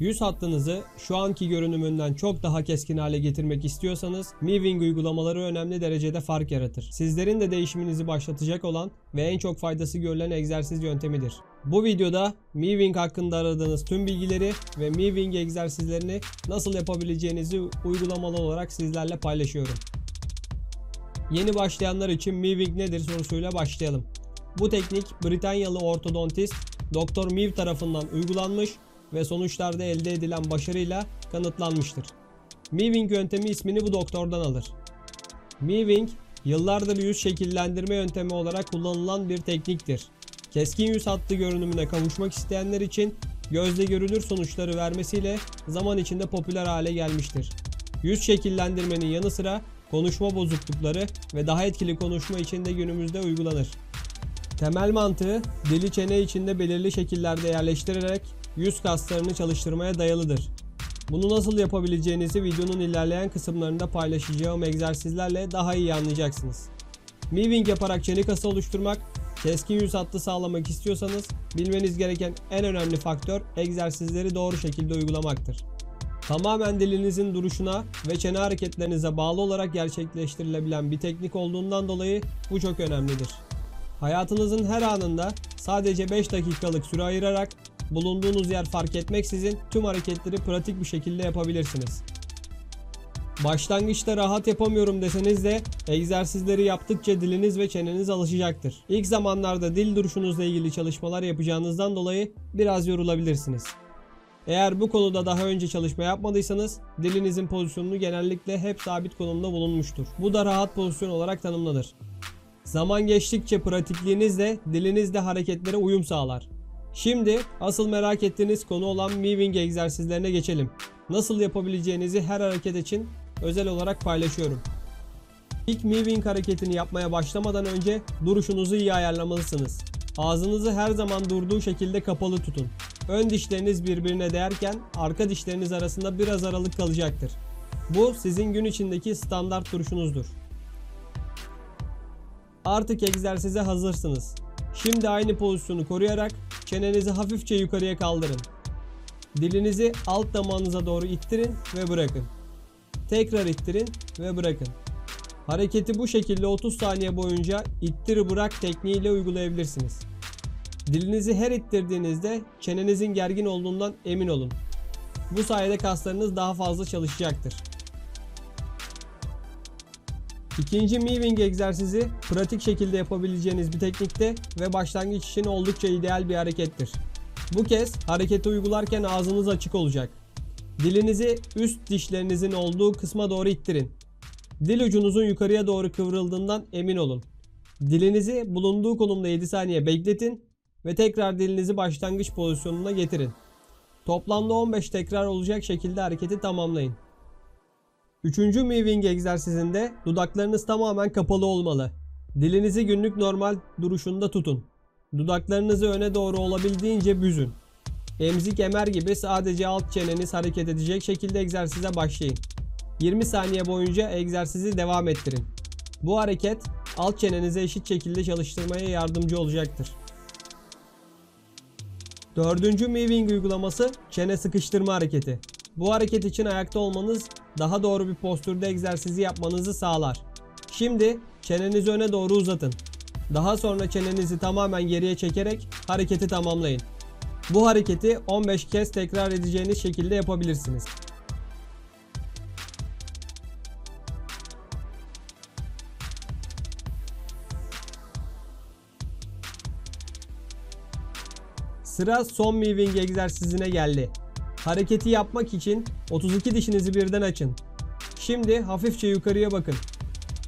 Yüz hattınızı şu anki görünümünden çok daha keskin hale getirmek istiyorsanız Mewing uygulamaları önemli derecede fark yaratır. Sizlerin de değişiminizi başlatacak olan ve en çok faydası görülen egzersiz yöntemidir. Bu videoda Mewing hakkında aradığınız tüm bilgileri ve Mewing egzersizlerini nasıl yapabileceğinizi uygulamalı olarak sizlerle paylaşıyorum. Yeni başlayanlar için Mewing nedir sorusuyla başlayalım. Bu teknik Britanyalı ortodontist Dr. Mew tarafından uygulanmış ve sonuçlarda elde edilen başarıyla kanıtlanmıştır. Mewing yöntemi ismini bu doktordan alır. Mewing, yıllardır yüz şekillendirme yöntemi olarak kullanılan bir tekniktir. Keskin yüz hattı görünümüne kavuşmak isteyenler için gözle görülür sonuçları vermesiyle zaman içinde popüler hale gelmiştir. Yüz şekillendirmenin yanı sıra konuşma bozuklukları ve daha etkili konuşma için de günümüzde uygulanır. Temel mantığı dili çene içinde belirli şekillerde yerleştirerek yüz kaslarını çalıştırmaya dayalıdır. Bunu nasıl yapabileceğinizi videonun ilerleyen kısımlarında paylaşacağım egzersizlerle daha iyi anlayacaksınız. Moving yaparak çene kası oluşturmak, keskin yüz hattı sağlamak istiyorsanız bilmeniz gereken en önemli faktör egzersizleri doğru şekilde uygulamaktır. Tamamen dilinizin duruşuna ve çene hareketlerinize bağlı olarak gerçekleştirilebilen bir teknik olduğundan dolayı bu çok önemlidir. Hayatınızın her anında sadece 5 dakikalık süre ayırarak bulunduğunuz yer fark etmeksizin tüm hareketleri pratik bir şekilde yapabilirsiniz. Başlangıçta rahat yapamıyorum deseniz de egzersizleri yaptıkça diliniz ve çeneniz alışacaktır. İlk zamanlarda dil duruşunuzla ilgili çalışmalar yapacağınızdan dolayı biraz yorulabilirsiniz. Eğer bu konuda daha önce çalışma yapmadıysanız dilinizin pozisyonunu genellikle hep sabit konumda bulunmuştur. Bu da rahat pozisyon olarak tanımlanır. Zaman geçtikçe pratikliğinizle dilinizde hareketlere uyum sağlar. Şimdi asıl merak ettiğiniz konu olan moving egzersizlerine geçelim. Nasıl yapabileceğinizi her hareket için özel olarak paylaşıyorum. İlk moving hareketini yapmaya başlamadan önce duruşunuzu iyi ayarlamalısınız. Ağzınızı her zaman durduğu şekilde kapalı tutun. Ön dişleriniz birbirine değerken arka dişleriniz arasında biraz aralık kalacaktır. Bu sizin gün içindeki standart duruşunuzdur. Artık egzersize hazırsınız. Şimdi aynı pozisyonu koruyarak çenenizi hafifçe yukarıya kaldırın. Dilinizi alt damağınıza doğru ittirin ve bırakın. Tekrar ittirin ve bırakın. Hareketi bu şekilde 30 saniye boyunca ittir bırak tekniğiyle uygulayabilirsiniz. Dilinizi her ittirdiğinizde çenenizin gergin olduğundan emin olun. Bu sayede kaslarınız daha fazla çalışacaktır. İkinci moving egzersizi pratik şekilde yapabileceğiniz bir teknikte ve başlangıç için oldukça ideal bir harekettir. Bu kez hareketi uygularken ağzınız açık olacak. Dilinizi üst dişlerinizin olduğu kısma doğru ittirin. Dil ucunuzun yukarıya doğru kıvrıldığından emin olun. Dilinizi bulunduğu konumda 7 saniye bekletin ve tekrar dilinizi başlangıç pozisyonuna getirin. Toplamda 15 tekrar olacak şekilde hareketi tamamlayın. Üçüncü moving egzersizinde dudaklarınız tamamen kapalı olmalı. Dilinizi günlük normal duruşunda tutun. Dudaklarınızı öne doğru olabildiğince büzün. Emzik emer gibi sadece alt çeneniz hareket edecek şekilde egzersize başlayın. 20 saniye boyunca egzersizi devam ettirin. Bu hareket alt çenenizi eşit şekilde çalıştırmaya yardımcı olacaktır. Dördüncü moving uygulaması çene sıkıştırma hareketi. Bu hareket için ayakta olmanız daha doğru bir postürde egzersizi yapmanızı sağlar. Şimdi çenenizi öne doğru uzatın. Daha sonra çenenizi tamamen geriye çekerek hareketi tamamlayın. Bu hareketi 15 kez tekrar edeceğiniz şekilde yapabilirsiniz. Sıra son moving egzersizine geldi. Hareketi yapmak için 32 dişinizi birden açın. Şimdi hafifçe yukarıya bakın.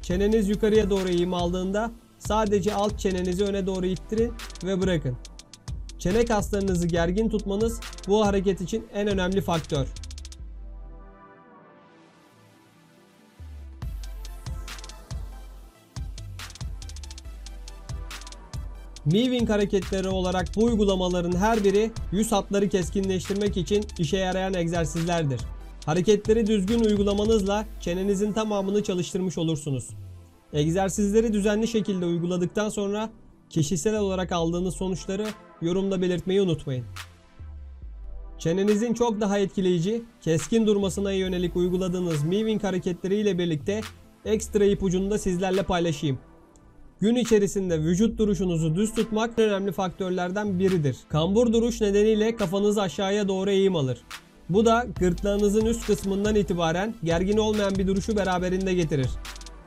Çeneniz yukarıya doğru eğim aldığında sadece alt çenenizi öne doğru ittirin ve bırakın. Çene kaslarınızı gergin tutmanız bu hareket için en önemli faktör. Moving hareketleri olarak bu uygulamaların her biri yüz hatları keskinleştirmek için işe yarayan egzersizlerdir. Hareketleri düzgün uygulamanızla çenenizin tamamını çalıştırmış olursunuz. Egzersizleri düzenli şekilde uyguladıktan sonra kişisel olarak aldığınız sonuçları yorumda belirtmeyi unutmayın. Çenenizin çok daha etkileyici, keskin durmasına yönelik uyguladığınız moving hareketleriyle birlikte ekstra ipucunu da sizlerle paylaşayım. Gün içerisinde vücut duruşunuzu düz tutmak önemli faktörlerden biridir. Kambur duruş nedeniyle kafanız aşağıya doğru eğim alır. Bu da gırtlağınızın üst kısmından itibaren gergin olmayan bir duruşu beraberinde getirir.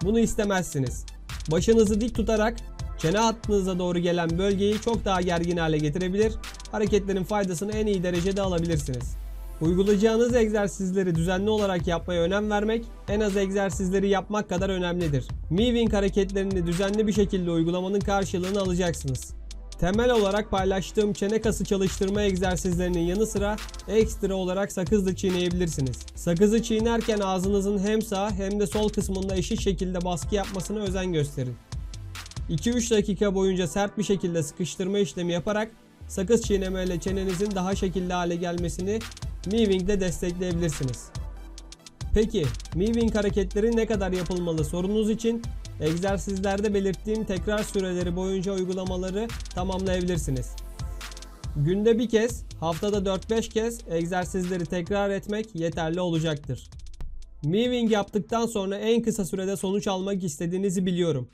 Bunu istemezsiniz. Başınızı dik tutarak çene hattınıza doğru gelen bölgeyi çok daha gergin hale getirebilir. Hareketlerin faydasını en iyi derecede alabilirsiniz. Uygulayacağınız egzersizleri düzenli olarak yapmaya önem vermek en az egzersizleri yapmak kadar önemlidir. Moving hareketlerini düzenli bir şekilde uygulamanın karşılığını alacaksınız. Temel olarak paylaştığım çene kası çalıştırma egzersizlerinin yanı sıra ekstra olarak sakız da çiğneyebilirsiniz. Sakızı çiğnerken ağzınızın hem sağ hem de sol kısmında eşit şekilde baskı yapmasına özen gösterin. 2-3 dakika boyunca sert bir şekilde sıkıştırma işlemi yaparak sakız çiğnemeyle çenenizin daha şekilli hale gelmesini Moving'de destekleyebilirsiniz. Peki, Moving hareketleri ne kadar yapılmalı sorunuz için egzersizlerde belirttiğim tekrar süreleri boyunca uygulamaları tamamlayabilirsiniz. Günde bir kez, haftada 4-5 kez egzersizleri tekrar etmek yeterli olacaktır. Moving yaptıktan sonra en kısa sürede sonuç almak istediğinizi biliyorum.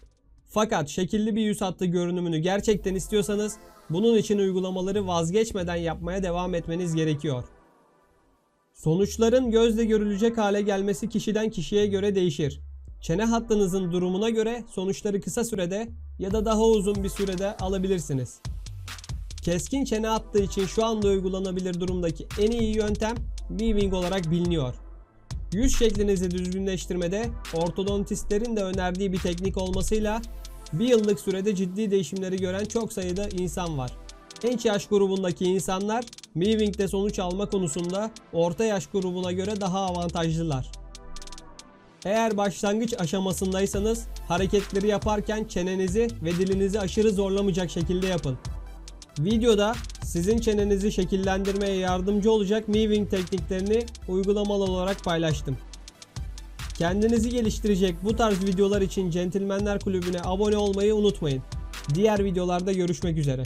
Fakat şekilli bir yüz hattı görünümünü gerçekten istiyorsanız bunun için uygulamaları vazgeçmeden yapmaya devam etmeniz gerekiyor. Sonuçların gözle görülecek hale gelmesi kişiden kişiye göre değişir. Çene hattınızın durumuna göre sonuçları kısa sürede ya da daha uzun bir sürede alabilirsiniz. Keskin çene hattı için şu anda uygulanabilir durumdaki en iyi yöntem weaving olarak biliniyor. Yüz şeklinizi düzgünleştirmede ortodontistlerin de önerdiği bir teknik olmasıyla bir yıllık sürede ciddi değişimleri gören çok sayıda insan var. Genç yaş grubundaki insanlar Weaving'de sonuç alma konusunda orta yaş grubuna göre daha avantajlılar. Eğer başlangıç aşamasındaysanız hareketleri yaparken çenenizi ve dilinizi aşırı zorlamayacak şekilde yapın. Videoda sizin çenenizi şekillendirmeye yardımcı olacak Weaving tekniklerini uygulamalı olarak paylaştım. Kendinizi geliştirecek bu tarz videolar için Centilmenler Kulübü'ne abone olmayı unutmayın. Diğer videolarda görüşmek üzere.